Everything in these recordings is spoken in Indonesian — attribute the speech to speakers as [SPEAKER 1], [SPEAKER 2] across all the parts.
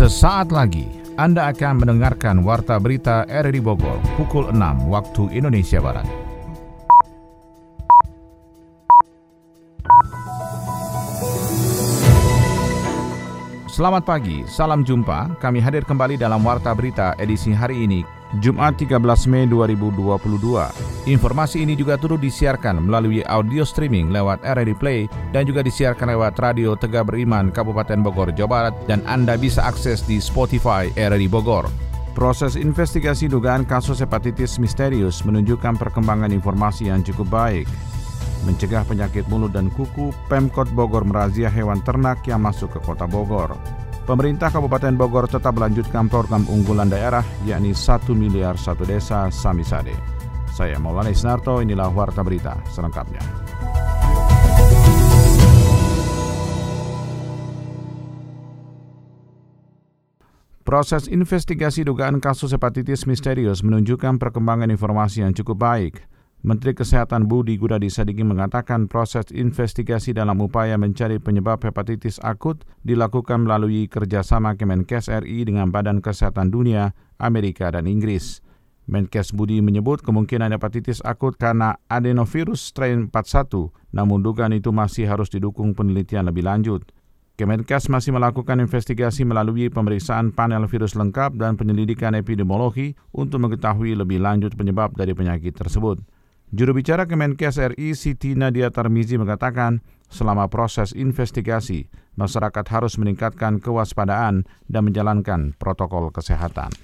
[SPEAKER 1] Sesaat lagi Anda akan mendengarkan Warta Berita RRI Bogor pukul 6 waktu Indonesia Barat. Selamat pagi, salam jumpa. Kami hadir kembali dalam Warta Berita edisi hari ini, Jumat 13 Mei 2022. Informasi ini juga turut disiarkan melalui audio streaming lewat RRI Play dan juga disiarkan lewat Radio Tegak Beriman Kabupaten Bogor, Jawa Barat dan Anda bisa akses di Spotify RRI Bogor. Proses investigasi dugaan kasus hepatitis misterius menunjukkan perkembangan informasi yang cukup baik. Mencegah penyakit mulut dan kuku, Pemkot Bogor merazia hewan ternak yang masuk ke kota Bogor. Pemerintah Kabupaten Bogor tetap melanjutkan program unggulan daerah yakni 1 miliar satu desa Samisade. Saya Maulana Isnarto, inilah Warta Berita selengkapnya. Proses investigasi dugaan kasus hepatitis misterius menunjukkan perkembangan informasi yang cukup baik. Menteri Kesehatan Budi Gunadi Sadikin mengatakan proses investigasi dalam upaya mencari penyebab hepatitis akut dilakukan melalui kerjasama Kemenkes RI dengan Badan Kesehatan Dunia, Amerika, dan Inggris. Menkes Budi menyebut kemungkinan hepatitis akut karena adenovirus strain 41, namun dugaan itu masih harus didukung penelitian lebih lanjut. Kemenkes masih melakukan investigasi melalui pemeriksaan panel virus lengkap dan penyelidikan epidemiologi untuk mengetahui lebih lanjut penyebab dari penyakit tersebut. Juru bicara Kemenkes RI Siti Nadia Tarmizi mengatakan, selama proses investigasi, masyarakat harus meningkatkan kewaspadaan dan menjalankan protokol kesehatan.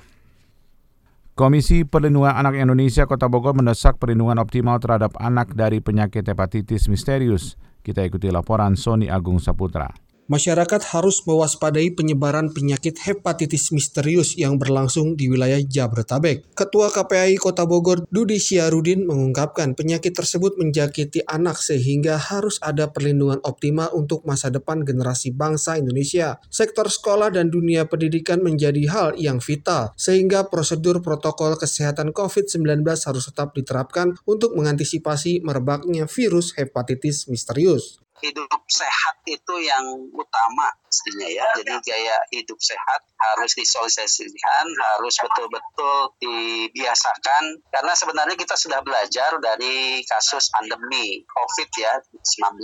[SPEAKER 1] Komisi Perlindungan Anak Indonesia Kota Bogor mendesak perlindungan optimal terhadap anak dari penyakit hepatitis misterius. Kita ikuti laporan Sony Agung Saputra.
[SPEAKER 2] Masyarakat harus mewaspadai penyebaran penyakit hepatitis misterius yang berlangsung di wilayah Jabodetabek. Ketua KPAI Kota Bogor, Dudi Syarudin, mengungkapkan penyakit tersebut menjakiti anak sehingga harus ada perlindungan optimal untuk masa depan generasi bangsa Indonesia. Sektor sekolah dan dunia pendidikan menjadi hal yang vital, sehingga prosedur protokol kesehatan COVID-19 harus tetap diterapkan untuk mengantisipasi merebaknya virus hepatitis misterius
[SPEAKER 3] hidup sehat itu yang utama pastinya ya. Jadi gaya hidup sehat harus disosialisasikan, harus betul-betul dibiasakan. Karena sebenarnya kita sudah belajar dari kasus pandemi COVID ya 19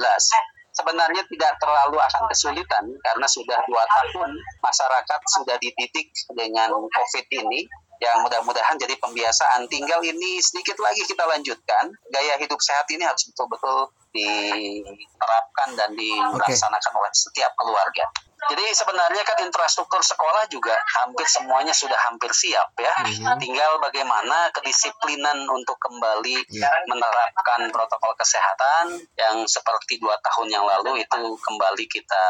[SPEAKER 3] sebenarnya tidak terlalu akan kesulitan karena sudah dua tahun masyarakat sudah dididik dengan COVID ini yang mudah-mudahan jadi pembiasaan. Tinggal ini sedikit lagi kita lanjutkan. Gaya hidup sehat ini harus betul-betul diterapkan dan dilaksanakan okay. oleh setiap keluarga. Jadi sebenarnya kan infrastruktur sekolah juga hampir semuanya sudah hampir siap ya. Mm-hmm. Tinggal bagaimana kedisiplinan untuk kembali yeah. menerapkan protokol kesehatan yang seperti dua tahun yang lalu itu kembali kita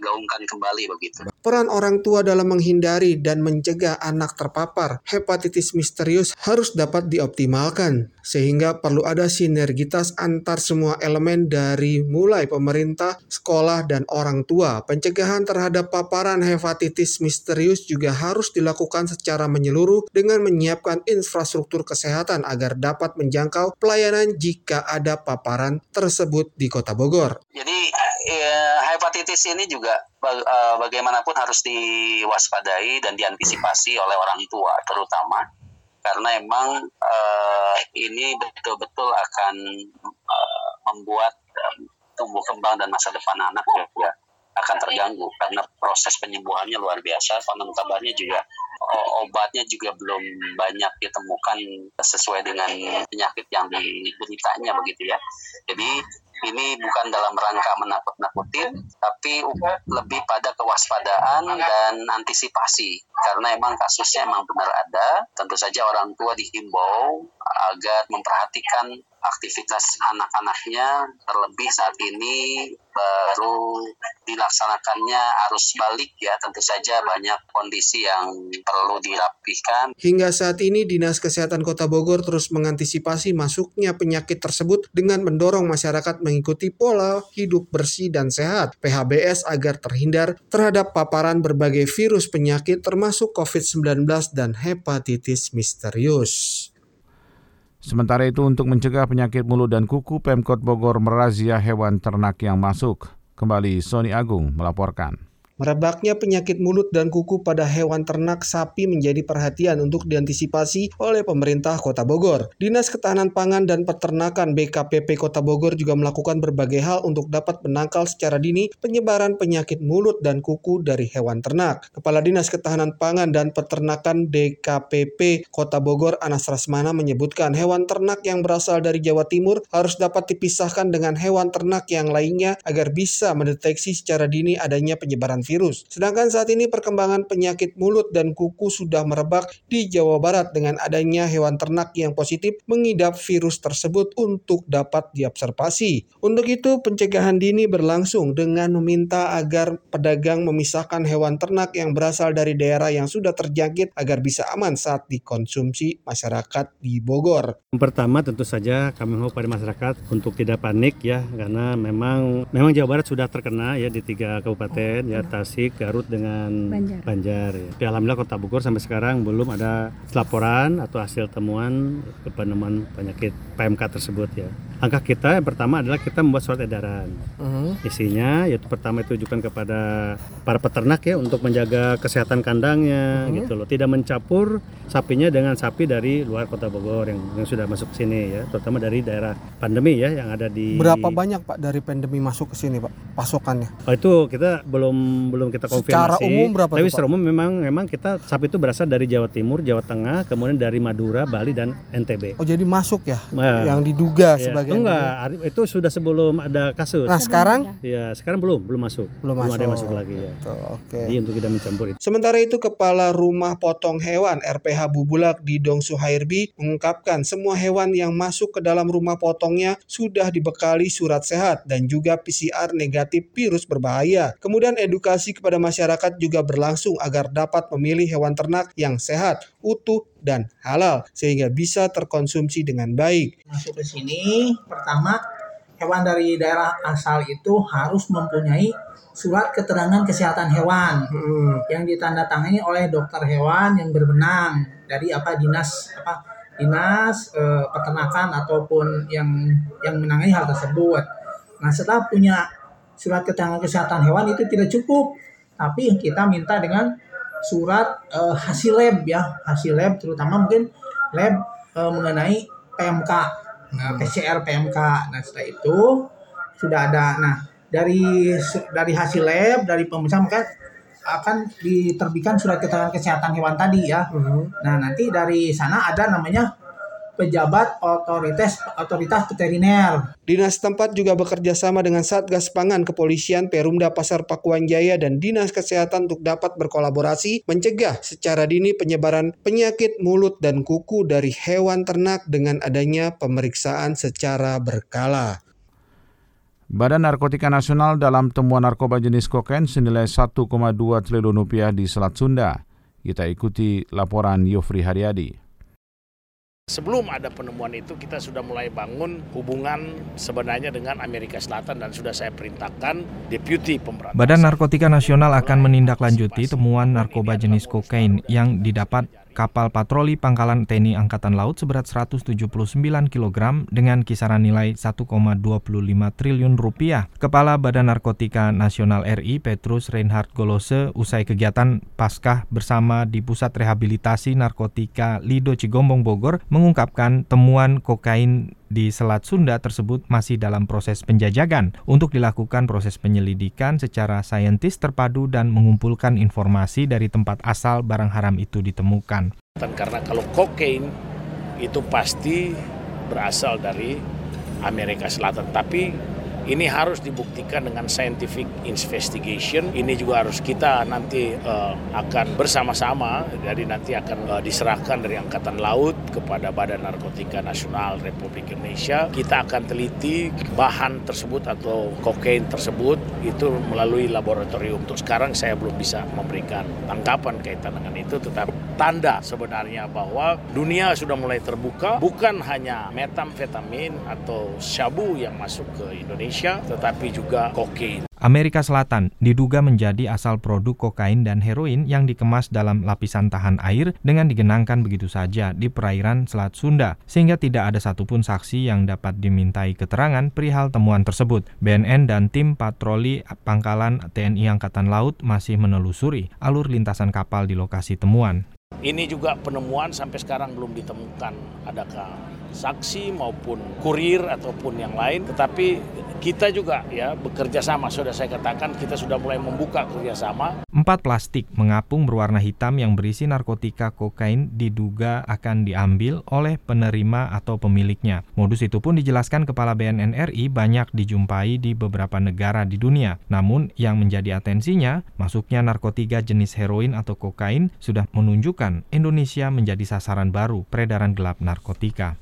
[SPEAKER 3] gaungkan kembali begitu.
[SPEAKER 2] Peran orang tua dalam menghindari dan mencegah anak terpapar hepatitis misterius harus dapat dioptimalkan sehingga perlu ada sinergitas antar semua elemen dari mulai pemerintah, sekolah dan orang tua. Pencegahan terhadap paparan hepatitis misterius juga harus dilakukan secara menyeluruh dengan menyiapkan infrastruktur kesehatan agar dapat menjangkau pelayanan jika ada paparan tersebut di Kota Bogor.
[SPEAKER 3] Jadi ya, hepatitis ini juga eh, bagaimanapun harus diwaspadai dan diantisipasi oleh orang tua terutama karena emang uh, ini betul-betul akan uh, membuat um, tumbuh kembang dan masa depan anak juga akan terganggu. Karena proses penyembuhannya luar biasa. Konon kabarnya juga obatnya juga belum banyak ditemukan sesuai dengan penyakit yang dideritanya begitu ya. Jadi ini bukan dalam rangka menakut-nakutin, tapi lebih pada kewaspadaan dan antisipasi. Karena emang kasusnya emang benar ada, tentu saja orang tua dihimbau agar memperhatikan aktivitas anak-anaknya, terlebih saat ini baru dilaksanakannya arus balik ya tentu saja banyak kondisi yang perlu dirapihkan.
[SPEAKER 2] Hingga saat ini Dinas Kesehatan Kota Bogor terus mengantisipasi masuknya penyakit tersebut dengan mendorong masyarakat mengikuti pola hidup bersih dan sehat PHBS agar terhindar terhadap paparan berbagai virus penyakit termasuk COVID-19 dan hepatitis misterius.
[SPEAKER 1] Sementara itu untuk mencegah penyakit mulut dan kuku, Pemkot Bogor merazia hewan ternak yang masuk. Kembali Sony Agung melaporkan.
[SPEAKER 2] Merebaknya penyakit mulut dan kuku pada hewan ternak sapi menjadi perhatian untuk diantisipasi oleh pemerintah Kota Bogor. Dinas Ketahanan Pangan dan Peternakan BKPP Kota Bogor juga melakukan berbagai hal untuk dapat menangkal secara dini penyebaran penyakit mulut dan kuku dari hewan ternak. Kepala Dinas Ketahanan Pangan dan Peternakan DKPP Kota Bogor Anas Rasmana menyebutkan hewan ternak yang berasal dari Jawa Timur harus dapat dipisahkan dengan hewan ternak yang lainnya agar bisa mendeteksi secara dini adanya penyebaran virus. Sedangkan saat ini perkembangan penyakit mulut dan kuku sudah merebak di Jawa Barat dengan adanya hewan ternak yang positif mengidap virus tersebut untuk dapat diobservasi. Untuk itu, pencegahan dini berlangsung dengan meminta agar pedagang memisahkan hewan ternak yang berasal dari daerah yang sudah terjangkit agar bisa aman saat dikonsumsi masyarakat di Bogor.
[SPEAKER 4] Pertama tentu saja kami mau pada masyarakat untuk tidak panik ya karena memang memang Jawa Barat sudah terkena ya di tiga kabupaten ya Tasik, Garut dengan Banjar. Banjar ya. Alhamdulillah Kota Bogor sampai sekarang belum ada laporan atau hasil temuan penemuan penyakit PMK tersebut ya. Langkah kita yang pertama adalah kita membuat surat edaran. Uh-huh. Isinya yaitu pertama itu tujukan kepada para peternak ya untuk menjaga kesehatan kandangnya uh-huh. gitu loh. Tidak mencampur sapinya dengan sapi dari luar Kota Bogor yang, yang sudah masuk ke sini ya, terutama dari daerah pandemi ya yang ada di
[SPEAKER 2] Berapa banyak Pak dari pandemi masuk ke sini Pak pasokannya?
[SPEAKER 4] Oh itu kita belum belum kita konfirmasi.
[SPEAKER 2] Secara umum berapa?
[SPEAKER 4] Tapi secara umum memang memang kita sapi itu berasal dari Jawa Timur, Jawa Tengah, kemudian dari Madura, Bali dan NTB.
[SPEAKER 2] Oh jadi masuk ya? Nah, yang diduga ya. sebagai
[SPEAKER 4] sebagian. Enggak, itu sudah sebelum ada kasus.
[SPEAKER 2] Nah, sekarang?
[SPEAKER 4] Ya, sekarang belum, belum masuk.
[SPEAKER 2] Belum, belum masuk.
[SPEAKER 4] ada yang masuk lagi ya.
[SPEAKER 2] Oke. Okay.
[SPEAKER 4] Jadi untuk tidak mencampur itu.
[SPEAKER 2] Sementara itu Kepala Rumah Potong Hewan RPH Bubulak di Dong Suhairbi mengungkapkan semua hewan yang masuk ke dalam rumah potongnya sudah dibekali surat sehat dan juga PCR negatif virus berbahaya. Kemudian edukasi kepada masyarakat juga berlangsung agar dapat memilih hewan ternak yang sehat, utuh, dan halal sehingga bisa terkonsumsi dengan baik.
[SPEAKER 5] Masuk ke sini pertama hewan dari daerah asal itu harus mempunyai surat keterangan kesehatan hewan hmm. yang ditandatangani oleh dokter hewan yang berbenang dari apa dinas apa dinas e, peternakan ataupun yang yang menangani hal tersebut. Nah setelah punya surat keterangan kesehatan hewan itu tidak cukup, tapi kita minta dengan surat uh, hasil lab ya hasil lab terutama mungkin lab uh, mengenai PMK nah, hmm. PCR PMK nah setelah itu sudah ada nah dari dari hasil lab dari pemeriksaan maka akan diterbitkan surat keterangan kesehatan hewan tadi ya. Uh hmm. -huh. Nah nanti dari sana ada namanya pejabat otoritas otoritas veteriner.
[SPEAKER 2] Dinas tempat juga bekerja sama dengan Satgas Pangan Kepolisian Perumda Pasar Pakuan Jaya dan Dinas Kesehatan untuk dapat berkolaborasi mencegah secara dini penyebaran penyakit mulut dan kuku dari hewan ternak dengan adanya pemeriksaan secara berkala.
[SPEAKER 1] Badan Narkotika Nasional dalam temuan narkoba jenis kokain senilai 1,2 triliun rupiah di Selat Sunda. Kita ikuti laporan Yofri Haryadi.
[SPEAKER 6] Sebelum ada penemuan itu kita sudah mulai bangun hubungan sebenarnya dengan Amerika Selatan dan sudah saya perintahkan Deputi Pemberantasan.
[SPEAKER 7] Badan Narkotika Nasional akan menindaklanjuti temuan narkoba jenis kokain yang didapat kapal patroli pangkalan TNI Angkatan Laut seberat 179 kg dengan kisaran nilai 1,25 triliun rupiah. Kepala Badan Narkotika Nasional RI Petrus Reinhard Golose usai kegiatan Paskah bersama di Pusat Rehabilitasi Narkotika Lido Cigombong Bogor mengungkapkan temuan kokain di Selat Sunda tersebut masih dalam proses penjajakan untuk dilakukan proses penyelidikan secara saintis terpadu dan mengumpulkan informasi dari tempat asal barang haram itu ditemukan.
[SPEAKER 6] Karena kalau kokain itu pasti berasal dari Amerika Selatan, tapi ini harus dibuktikan dengan scientific investigation. Ini juga harus kita nanti uh, akan bersama-sama, jadi nanti akan uh, diserahkan dari Angkatan Laut kepada Badan Narkotika Nasional Republik Indonesia. Kita akan teliti bahan tersebut atau kokain tersebut itu melalui laboratorium. Untuk sekarang saya belum bisa memberikan tanggapan kaitan dengan itu, tetapi tanda sebenarnya bahwa dunia sudah mulai terbuka, bukan hanya metamfetamin atau syabu yang masuk ke Indonesia, Indonesia, tetapi juga kokain.
[SPEAKER 7] Amerika Selatan diduga menjadi asal produk kokain dan heroin yang dikemas dalam lapisan tahan air dengan digenangkan begitu saja di perairan Selat Sunda, sehingga tidak ada satupun saksi yang dapat dimintai keterangan perihal temuan tersebut. BNN dan tim patroli pangkalan TNI Angkatan Laut masih menelusuri alur lintasan kapal di lokasi temuan.
[SPEAKER 6] Ini juga penemuan sampai sekarang belum ditemukan adakah saksi maupun kurir ataupun yang lain, tetapi kita juga ya bekerja sama sudah saya katakan kita sudah mulai membuka kerjasama.
[SPEAKER 7] Empat plastik mengapung berwarna hitam yang berisi narkotika kokain diduga akan diambil oleh penerima atau pemiliknya. Modus itu pun dijelaskan Kepala BNN RI banyak dijumpai di beberapa negara di dunia. Namun yang menjadi atensinya, masuknya narkotika jenis heroin atau kokain sudah menunjukkan Indonesia menjadi sasaran baru peredaran gelap narkotika.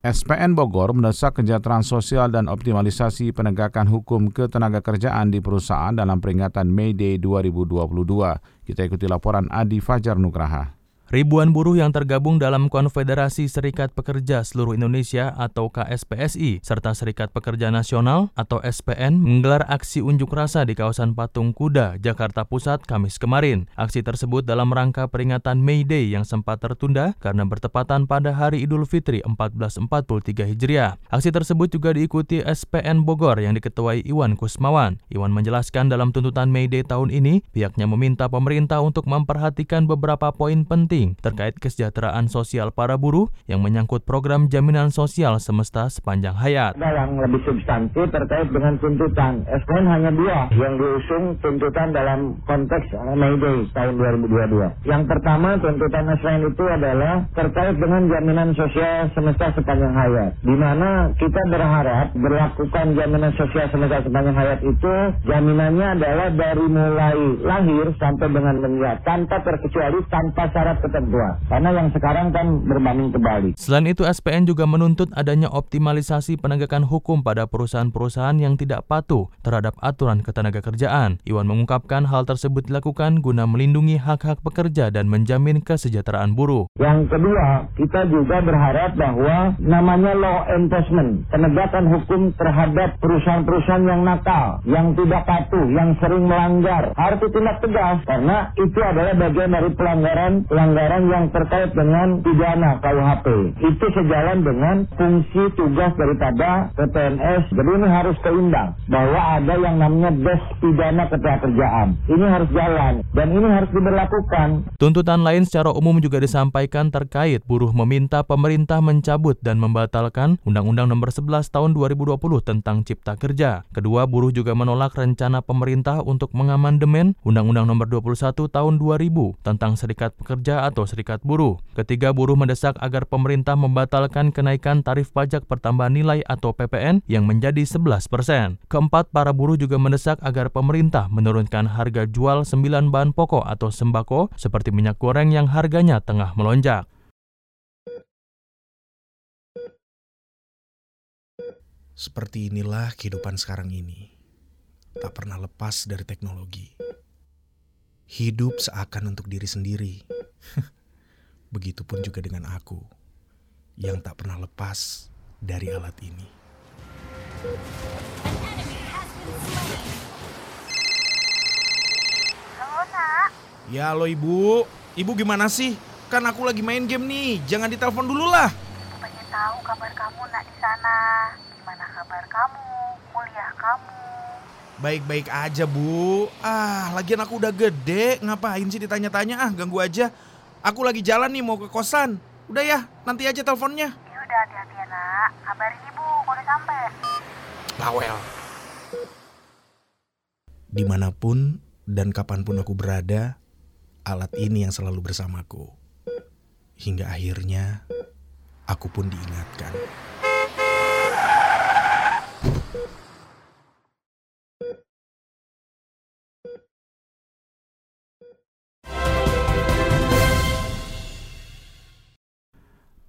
[SPEAKER 1] SPN Bogor mendesak kejahteraan sosial dan optimalisasi penegakan hukum ketenaga kerjaan di perusahaan dalam peringatan May Day 2022. Kita ikuti laporan Adi Fajar Nugraha.
[SPEAKER 8] Ribuan buruh yang tergabung dalam Konfederasi Serikat Pekerja Seluruh Indonesia atau KSPSI serta Serikat Pekerja Nasional atau SPN menggelar aksi unjuk rasa di kawasan Patung Kuda, Jakarta Pusat, Kamis kemarin. Aksi tersebut dalam rangka peringatan May Day yang sempat tertunda karena bertepatan pada Hari Idul Fitri 1443 Hijriah. Aksi tersebut juga diikuti SPN Bogor yang diketuai Iwan Kusmawan. Iwan menjelaskan dalam tuntutan May Day tahun ini, pihaknya meminta pemerintah untuk memperhatikan beberapa poin penting penting terkait kesejahteraan sosial para buruh yang menyangkut program jaminan sosial semesta sepanjang hayat.
[SPEAKER 9] Yang lebih substantif terkait dengan tuntutan. SKN hanya dua yang diusung tuntutan dalam konteks May Day tahun 2022. Yang pertama tuntutan SKN itu adalah terkait dengan jaminan sosial semesta sepanjang hayat. Di mana kita berharap berlakukan jaminan sosial semesta sepanjang hayat itu jaminannya adalah dari mulai lahir sampai dengan meninggal tanpa terkecuali tanpa syarat ketentuan. Karena yang sekarang kan berbanding terbalik.
[SPEAKER 8] Selain itu, SPN juga menuntut adanya optimalisasi penegakan hukum pada perusahaan-perusahaan yang tidak patuh terhadap aturan ketenaga kerjaan. Iwan mengungkapkan hal tersebut dilakukan guna melindungi hak-hak pekerja dan menjamin kesejahteraan buruh.
[SPEAKER 9] Yang kedua, kita juga berharap bahwa namanya law enforcement, penegakan hukum terhadap perusahaan-perusahaan yang nakal, yang tidak patuh, yang sering melanggar, harus ditindak tegas karena itu adalah bagian dari pelanggaran pelanggaran pelanggaran yang terkait dengan pidana KUHP. Itu sejalan dengan fungsi tugas daripada PPNS. Jadi ini harus seimbang bahwa ada yang namanya des pidana ketenagakerjaan. Ini harus jalan dan ini harus diberlakukan.
[SPEAKER 8] Tuntutan lain secara umum juga disampaikan terkait buruh meminta pemerintah mencabut dan membatalkan Undang-Undang Nomor 11 Tahun 2020 tentang Cipta Kerja. Kedua, buruh juga menolak rencana pemerintah untuk mengamandemen Undang-Undang Nomor 21 Tahun 2000 tentang Serikat Atau serikat buruh. Ketiga, buruh mendesak agar pemerintah membatalkan kenaikan tarif pajak pertambahan nilai atau PPN yang menjadi 11 persen. Keempat, para buruh juga mendesak agar pemerintah menurunkan harga jual 9 bahan pokok atau sembako seperti minyak goreng yang harganya tengah melonjak.
[SPEAKER 10] Seperti inilah kehidupan sekarang ini. Tak pernah lepas dari teknologi. Hidup seakan untuk diri sendiri Begitupun juga dengan aku yang tak pernah lepas dari alat ini.
[SPEAKER 11] Halo, Nak.
[SPEAKER 10] Ya, halo Ibu. Ibu gimana sih? Kan aku lagi main game nih. Jangan ditelepon dulu lah.
[SPEAKER 11] Pengen tahu kabar kamu, Nak, di sana. Gimana kabar kamu? Kuliah kamu?
[SPEAKER 10] Baik-baik aja, Bu. Ah, lagian aku udah gede. Ngapain sih ditanya-tanya? Ah, ganggu aja. Aku lagi jalan nih mau ke kosan. Udah ya, nanti aja teleponnya.
[SPEAKER 11] Ya udah hati-hati ya nak. Kabarin ibu kalau udah sampai.
[SPEAKER 10] Bawel. Di mana pun dan kapan pun aku berada, alat ini yang selalu bersamaku. Hingga akhirnya, aku pun diingatkan.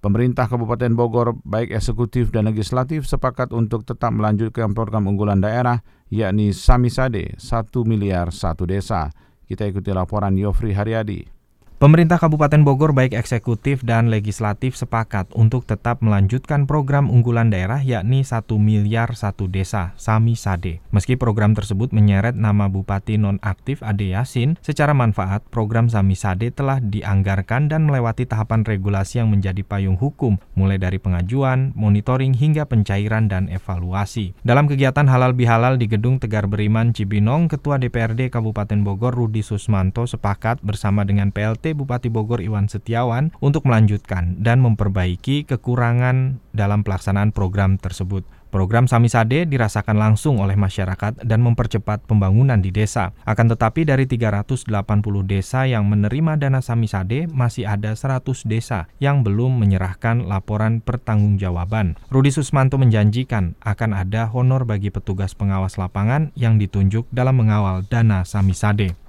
[SPEAKER 1] Pemerintah Kabupaten Bogor, baik eksekutif dan legislatif, sepakat untuk tetap melanjutkan program unggulan daerah, yakni Samisade, 1 miliar satu desa. Kita ikuti laporan Yofri Haryadi.
[SPEAKER 7] Pemerintah Kabupaten Bogor baik eksekutif dan legislatif sepakat untuk tetap melanjutkan program unggulan daerah yakni 1 miliar satu desa, Sami Sade. Meski program tersebut menyeret nama Bupati nonaktif Ade Yasin, secara manfaat program Sami Sade telah dianggarkan dan melewati tahapan regulasi yang menjadi payung hukum, mulai dari pengajuan, monitoring hingga pencairan dan evaluasi. Dalam kegiatan halal bihalal di Gedung Tegar Beriman Cibinong, Ketua DPRD Kabupaten Bogor Rudi Susmanto sepakat bersama dengan PLT Bupati Bogor Iwan Setiawan untuk melanjutkan dan memperbaiki kekurangan dalam pelaksanaan program tersebut. Program Samisade dirasakan langsung oleh masyarakat dan mempercepat pembangunan di desa. Akan tetapi dari 380 desa yang menerima dana Samisade, masih ada 100 desa yang belum menyerahkan laporan pertanggungjawaban. Rudi Susmanto menjanjikan akan ada honor bagi petugas pengawas lapangan yang ditunjuk dalam mengawal dana Samisade.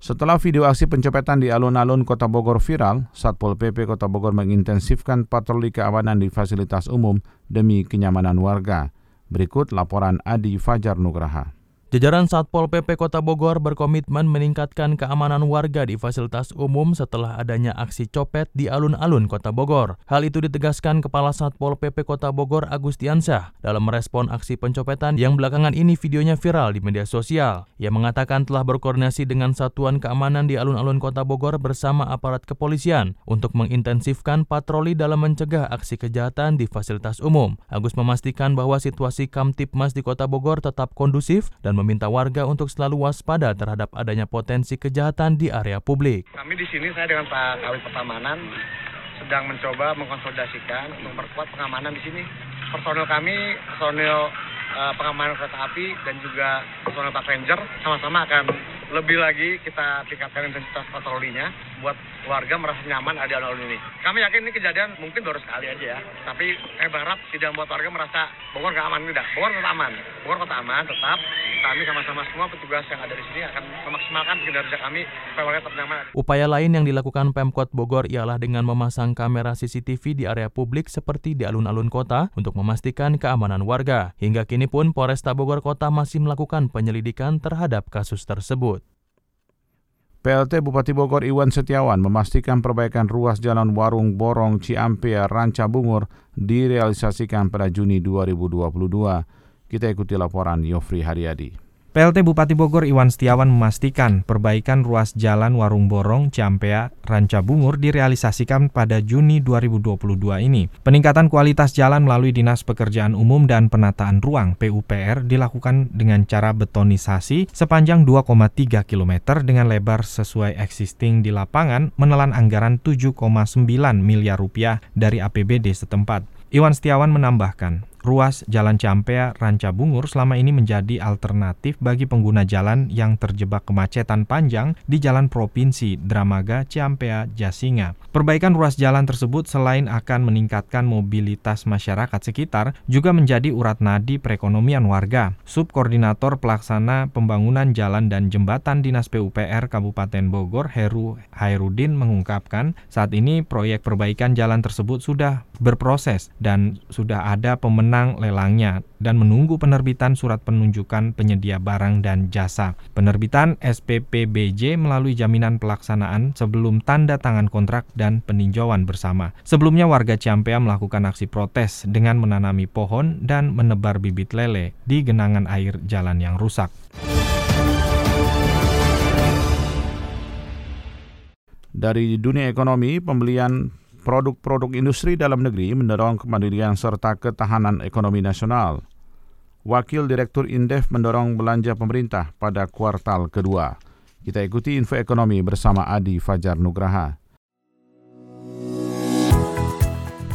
[SPEAKER 1] Setelah video aksi pencopetan di alun-alun Kota Bogor viral, Satpol PP Kota Bogor mengintensifkan patroli keamanan di fasilitas umum demi kenyamanan warga. Berikut laporan Adi Fajar Nugraha.
[SPEAKER 8] Jajaran Satpol PP Kota Bogor berkomitmen meningkatkan keamanan warga di fasilitas umum setelah adanya aksi copet di alun-alun Kota Bogor. Hal itu ditegaskan Kepala Satpol PP Kota Bogor Agustiansyah dalam merespon aksi pencopetan yang belakangan ini videonya viral di media sosial. Ia mengatakan telah berkoordinasi dengan Satuan Keamanan di alun-alun Kota Bogor bersama aparat kepolisian untuk mengintensifkan patroli dalam mencegah aksi kejahatan di fasilitas umum. Agus memastikan bahwa situasi Kamtipmas di Kota Bogor tetap kondusif dan meminta warga untuk selalu waspada terhadap adanya potensi kejahatan di area publik.
[SPEAKER 12] Kami di sini saya dengan Pak Kawit Pertamanan sedang mencoba mengkonsolidasikan untuk memperkuat pengamanan di sini. Personil kami, personil uh, pengamanan kereta api dan juga personil Pak Ranger sama-sama akan lebih lagi kita tingkatkan intensitas patrolinya buat warga merasa nyaman ada alun-alun ini. Kami yakin ini kejadian mungkin baru sekali aja ya, tapi saya berharap tidak membuat warga merasa Bogor nggak aman tidak. Bogor tetap aman, Bogor kota aman tetap. Kami sama-sama semua petugas yang ada di sini akan memaksimalkan kinerja kami supaya warga tetap nyaman.
[SPEAKER 8] Upaya lain yang dilakukan Pemkot Bogor ialah dengan memasang kamera CCTV di area publik seperti di alun-alun kota untuk memastikan keamanan warga. Hingga kini pun Polresta Bogor Kota masih melakukan penyelidikan terhadap kasus tersebut.
[SPEAKER 1] PLT Bupati Bogor Iwan Setiawan memastikan perbaikan ruas jalan Warung Borong Ciampea Ranca Bungur direalisasikan pada Juni 2022. Kita ikuti laporan Yofri Haryadi.
[SPEAKER 7] PLT Bupati Bogor Iwan Setiawan memastikan perbaikan ruas jalan Warung Borong, Ciampea, Ranca Bungur direalisasikan pada Juni 2022 ini. Peningkatan kualitas jalan melalui Dinas Pekerjaan Umum dan Penataan Ruang PUPR dilakukan dengan cara betonisasi sepanjang 2,3 km dengan lebar sesuai existing di lapangan menelan anggaran 7,9 miliar rupiah dari APBD setempat. Iwan Setiawan menambahkan, ruas Jalan Ciampea Ranca Bungur selama ini menjadi alternatif bagi pengguna jalan yang terjebak kemacetan panjang di jalan provinsi Dramaga Ciampea Jasinga. Perbaikan ruas jalan tersebut selain akan meningkatkan mobilitas masyarakat sekitar juga menjadi urat nadi perekonomian warga. Subkoordinator Pelaksana Pembangunan Jalan dan Jembatan Dinas PUPR Kabupaten Bogor Heru Hairudin mengungkapkan saat ini proyek perbaikan jalan tersebut sudah berproses dan sudah ada pemenang menang lelangnya dan menunggu penerbitan surat penunjukan penyedia barang dan jasa. Penerbitan SPPBJ melalui jaminan pelaksanaan sebelum tanda tangan kontrak dan peninjauan bersama. Sebelumnya warga Ciampea melakukan aksi protes dengan menanami pohon dan menebar bibit lele di genangan air jalan yang rusak.
[SPEAKER 1] Dari dunia ekonomi, pembelian produk-produk industri dalam negeri mendorong kemandirian serta ketahanan ekonomi nasional. Wakil Direktur Indef mendorong belanja pemerintah pada kuartal kedua. Kita ikuti info ekonomi bersama Adi Fajar Nugraha.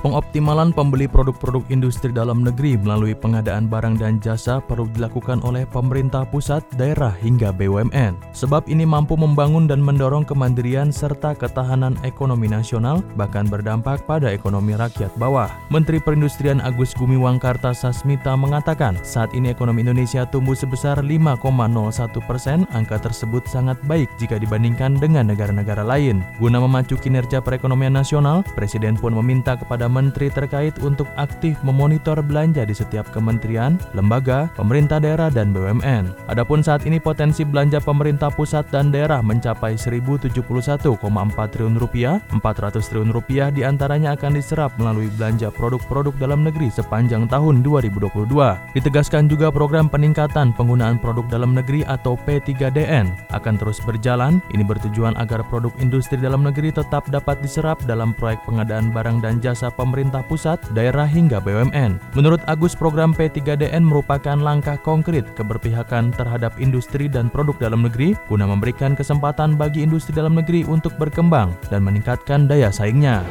[SPEAKER 8] Pengoptimalan pembeli produk-produk industri dalam negeri melalui pengadaan barang dan jasa perlu dilakukan oleh pemerintah pusat, daerah, hingga BUMN. Sebab ini mampu membangun dan mendorong kemandirian serta ketahanan ekonomi nasional, bahkan berdampak pada ekonomi rakyat bawah. Menteri Perindustrian Agus Gumiwang Kartasasmita mengatakan, saat ini ekonomi Indonesia tumbuh sebesar 5,01 persen, angka tersebut sangat baik jika dibandingkan dengan negara-negara lain. Guna memacu kinerja perekonomian nasional, Presiden pun meminta kepada menteri terkait untuk aktif memonitor belanja di setiap kementerian, lembaga, pemerintah daerah, dan BUMN. Adapun saat ini potensi belanja pemerintah pusat dan daerah mencapai 1.071,4 triliun rupiah, 400 triliun rupiah di antaranya akan diserap melalui belanja produk-produk dalam negeri sepanjang tahun 2022. Ditegaskan juga program peningkatan penggunaan produk dalam negeri atau P3DN akan terus berjalan. Ini bertujuan agar produk industri dalam negeri tetap dapat diserap dalam proyek pengadaan barang dan jasa pemerintah pusat, daerah hingga BUMN. Menurut Agus, program P3DN merupakan langkah konkret keberpihakan terhadap industri dan produk dalam negeri guna memberikan kesempatan bagi industri dalam negeri untuk berkembang dan meningkatkan daya saingnya.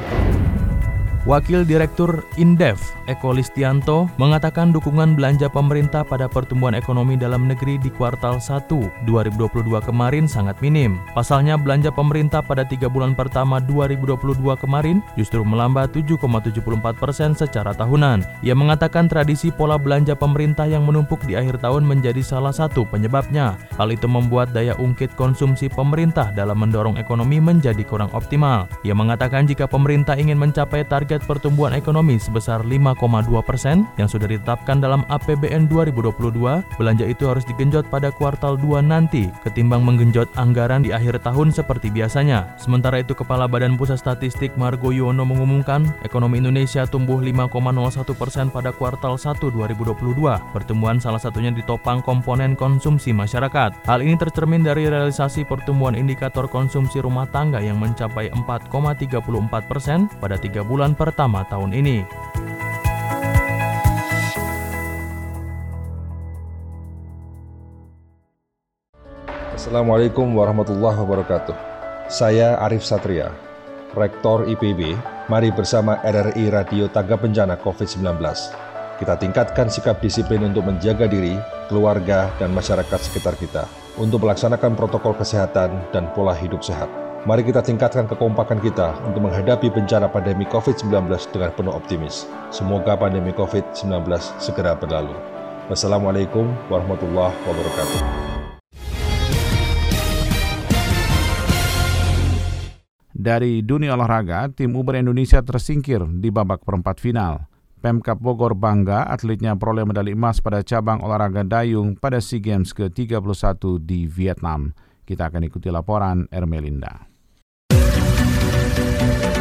[SPEAKER 8] Wakil Direktur Indef, Eko Listianto, mengatakan dukungan belanja pemerintah pada pertumbuhan ekonomi dalam negeri di kuartal 1 2022 kemarin sangat minim. Pasalnya belanja pemerintah pada tiga bulan pertama 2022 kemarin justru melambat 7,74 persen secara tahunan. Ia mengatakan tradisi pola belanja pemerintah yang menumpuk di akhir tahun menjadi salah satu penyebabnya. Hal itu membuat daya ungkit konsumsi pemerintah dalam mendorong ekonomi menjadi kurang optimal. Ia mengatakan jika pemerintah ingin mencapai target target pertumbuhan ekonomi sebesar 5,2 persen yang sudah ditetapkan dalam APBN 2022, belanja itu harus digenjot pada kuartal 2 nanti ketimbang menggenjot anggaran di akhir tahun seperti biasanya. Sementara itu Kepala Badan Pusat Statistik Margo Yono mengumumkan ekonomi Indonesia tumbuh 5,01 persen pada kuartal 1 2022. Pertumbuhan salah satunya ditopang komponen konsumsi masyarakat. Hal ini tercermin dari realisasi pertumbuhan indikator konsumsi rumah tangga yang mencapai 4,34 persen pada tiga bulan pertama tahun ini.
[SPEAKER 13] Assalamualaikum warahmatullahi wabarakatuh. Saya Arif Satria, Rektor IPB. Mari bersama RRI Radio Tangga Bencana COVID-19. Kita tingkatkan sikap disiplin untuk menjaga diri, keluarga, dan masyarakat sekitar kita untuk melaksanakan protokol kesehatan dan pola hidup sehat. Mari kita tingkatkan kekompakan kita untuk menghadapi bencana pandemi COVID-19 dengan penuh optimis. Semoga pandemi COVID-19 segera berlalu. Wassalamualaikum warahmatullahi wabarakatuh.
[SPEAKER 1] Dari dunia olahraga, tim Uber Indonesia tersingkir di babak perempat final. Pemkap Bogor bangga atletnya peroleh medali emas pada cabang olahraga dayung pada SEA Games ke-31 di Vietnam. Kita akan ikuti laporan Ermelinda. Thank you.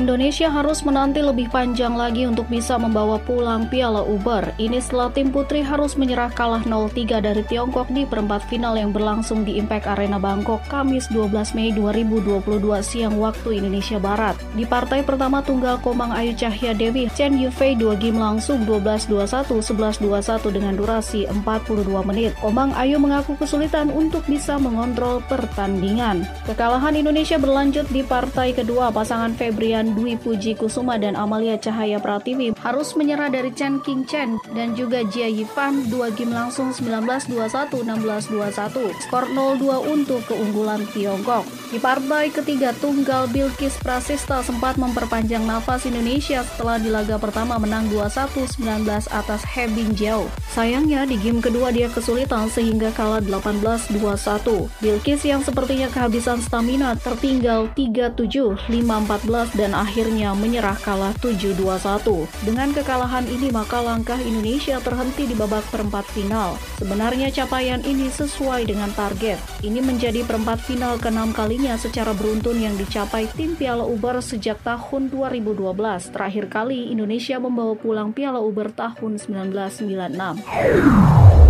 [SPEAKER 14] Indonesia harus menanti lebih panjang lagi untuk bisa membawa pulang Piala Uber. Ini setelah tim putri harus menyerah kalah 0-3 dari Tiongkok di perempat final yang berlangsung di Impact Arena Bangkok Kamis 12 Mei 2022 siang waktu Indonesia Barat. Di partai pertama tunggal Komang Ayu Cahya Dewi, Chen Yufei 2 game langsung 12-21, 11-21 dengan durasi 42 menit. Komang Ayu mengaku kesulitan untuk bisa mengontrol pertandingan. Kekalahan Indonesia berlanjut di partai kedua pasangan Febrian Dwi Puji Kusuma dan Amalia Cahaya Pratiwi harus menyerah dari Chen King Chen dan juga Jia Yifan dua game langsung 19-21, 16-21. Skor 0-2 untuk keunggulan Tiongkok. Di partai ketiga tunggal Bilkis Prasista sempat memperpanjang nafas Indonesia setelah di laga pertama menang 2-1 19 atas He Jiao. Sayangnya di game kedua dia kesulitan sehingga kalah 18-21. Bilkis yang sepertinya kehabisan stamina tertinggal 3-7, 5-14 dan akhirnya menyerah kalah 7-21. Dengan kekalahan ini maka langkah Indonesia terhenti di babak perempat final. Sebenarnya capaian ini sesuai dengan target. Ini menjadi perempat final ke-6 kalinya secara beruntun yang dicapai tim Piala Uber sejak tahun 2012. Terakhir kali Indonesia membawa pulang Piala Uber tahun 1996.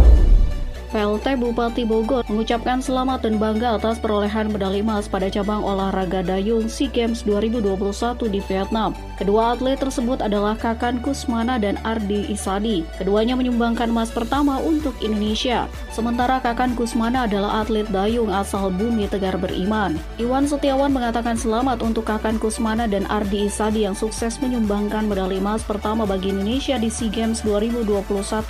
[SPEAKER 14] PLT Bupati Bogor mengucapkan selamat dan bangga atas perolehan medali emas pada cabang olahraga dayung SEA Games 2021 di Vietnam. Kedua atlet tersebut adalah Kakan Kusmana dan Ardi Isadi. Keduanya menyumbangkan emas pertama untuk Indonesia. Sementara Kakan Kusmana adalah atlet dayung asal Bumi Tegar Beriman. Iwan Setiawan mengatakan selamat untuk Kakan Kusmana dan Ardi Isadi yang sukses menyumbangkan medali emas pertama bagi Indonesia di SEA Games 2021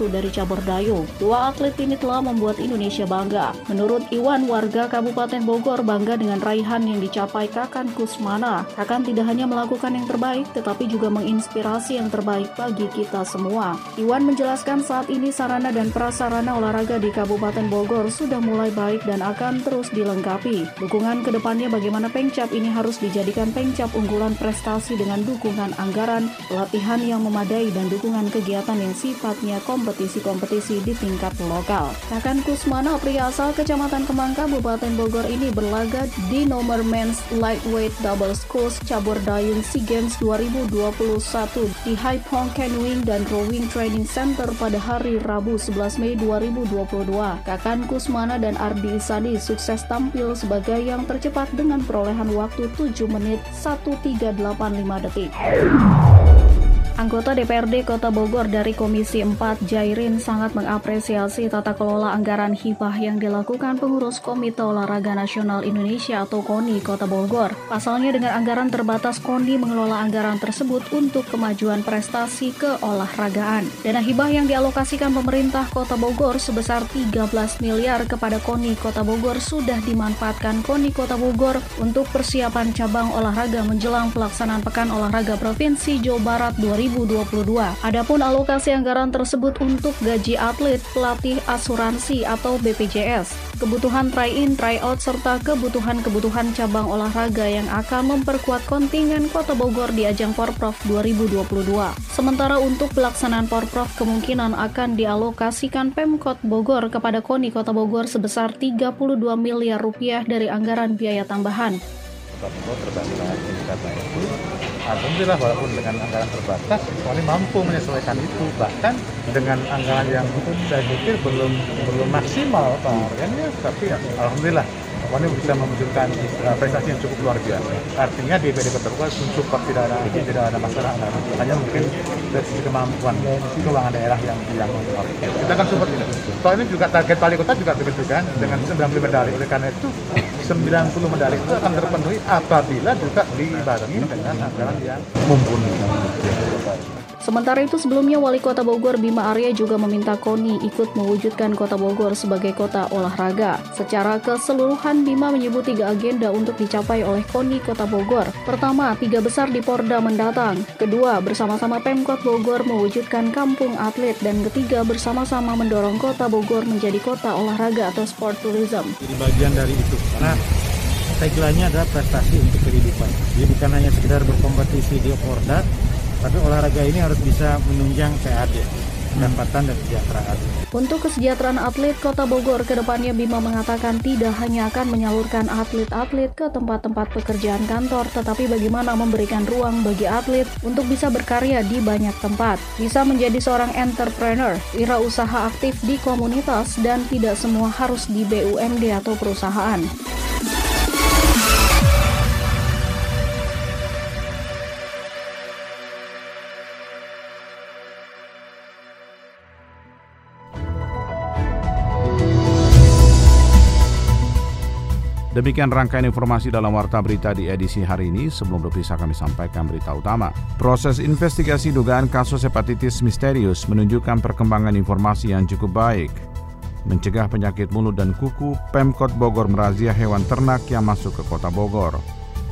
[SPEAKER 14] dari cabur dayung. Dua atlet ini telah membuat Indonesia bangga. Menurut Iwan, warga Kabupaten Bogor bangga dengan raihan yang dicapai Kakan Kusmana. Kakan tidak hanya melakukan yang terbaik, tetapi juga menginspirasi yang terbaik bagi kita semua. Iwan menjelaskan saat ini sarana dan prasarana olahraga di Kabupaten Bogor sudah mulai baik dan akan terus dilengkapi. Dukungan ke depannya bagaimana Pengcap ini harus dijadikan Pengcap unggulan prestasi dengan dukungan anggaran, pelatihan yang memadai dan dukungan kegiatan yang sifatnya kompetisi-kompetisi di tingkat lokal. Kakan Kusmana, pria asal Kecamatan Kemang, Kabupaten Bogor ini berlaga di nomor men's lightweight double sculls cabur dayung SEA Games 2021 di High Pong Canoeing dan Rowing Training Center pada hari Rabu 11 Mei 2022. Kakan Kusmana dan Ardi Isadi sukses tampil sebagai yang tercepat dengan perolehan waktu 7 menit 1385 detik. Anggota DPRD Kota Bogor dari Komisi 4 Jairin sangat mengapresiasi tata kelola anggaran hibah yang dilakukan pengurus Komite Olahraga Nasional Indonesia atau KONI Kota Bogor. Pasalnya dengan anggaran terbatas KONI mengelola anggaran tersebut untuk kemajuan prestasi keolahragaan. Dana hibah yang dialokasikan pemerintah Kota Bogor sebesar 13 miliar kepada KONI Kota Bogor sudah dimanfaatkan KONI Kota Bogor untuk persiapan cabang olahraga menjelang pelaksanaan Pekan Olahraga Provinsi Jawa Barat 2020 2022. Adapun alokasi anggaran tersebut untuk gaji atlet, pelatih asuransi atau BPJS, kebutuhan try-in, try-out serta kebutuhan-kebutuhan cabang olahraga yang akan memperkuat kontingen Kota Bogor di ajang Porprov 2022. Sementara untuk pelaksanaan Porprov kemungkinan akan dialokasikan Pemkot Bogor kepada KONI Kota Bogor sebesar 32 miliar rupiah dari anggaran biaya tambahan.
[SPEAKER 15] Kota Bogor Alhamdulillah walaupun dengan anggaran terbatas, Poli mampu menyesuaikan itu. Bahkan dengan anggaran yang saya pikir belum belum maksimal Pak ya, tapi ya, Alhamdulillah Poli bisa menunjukkan uh, prestasi yang cukup luar biasa. Artinya di PD Kota support tidak ada tidak ada masalah, hanya mungkin dari sisi kemampuan keuangan daerah yang yang kita kan support ini juga target wali kota juga begitu kan dengan 90 medali. Oleh karena itu 90 medali itu akan terpenuhi apabila juga dibarengi dengan anggaran yang mumpuni.
[SPEAKER 14] Sementara itu sebelumnya Wali Kota Bogor Bima Arya juga meminta KONI ikut mewujudkan Kota Bogor sebagai kota olahraga. Secara keseluruhan Bima menyebut tiga agenda untuk dicapai oleh KONI Kota Bogor. Pertama, tiga besar di Porda mendatang. Kedua, bersama-sama Pemkot Bogor mewujudkan kampung atlet. Dan ketiga, bersama-sama mendorong Kota Bogor menjadi kota olahraga atau sport tourism.
[SPEAKER 15] Jadi bagian dari itu, karena taglanya adalah prestasi untuk kehidupan. Jadi bukan hanya sekedar berkompetisi di Porda, tapi olahraga ini harus bisa menunjang sehat ya pendapatan dan kesejahteraan.
[SPEAKER 14] Untuk kesejahteraan atlet Kota Bogor, ke depannya Bima mengatakan tidak hanya akan menyalurkan atlet-atlet ke tempat-tempat pekerjaan kantor, tetapi bagaimana memberikan ruang bagi atlet untuk bisa berkarya di banyak tempat, bisa menjadi seorang entrepreneur, wirausaha aktif di komunitas, dan tidak semua harus di BUMD atau perusahaan.
[SPEAKER 1] Demikian rangkaian informasi dalam Warta Berita di edisi hari ini. Sebelum berpisah kami sampaikan berita utama. Proses investigasi dugaan kasus hepatitis misterius menunjukkan perkembangan informasi yang cukup baik. Mencegah penyakit mulut dan kuku, Pemkot Bogor merazia hewan ternak yang masuk ke kota Bogor.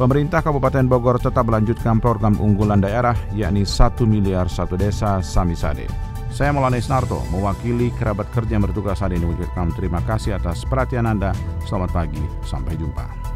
[SPEAKER 1] Pemerintah Kabupaten Bogor tetap melanjutkan program unggulan daerah yakni 1 miliar satu desa Samisade. Saya Maulana Isnarto, mewakili kerabat kerja yang bertugas hari ini terima kasih atas perhatian Anda. Selamat pagi, sampai jumpa.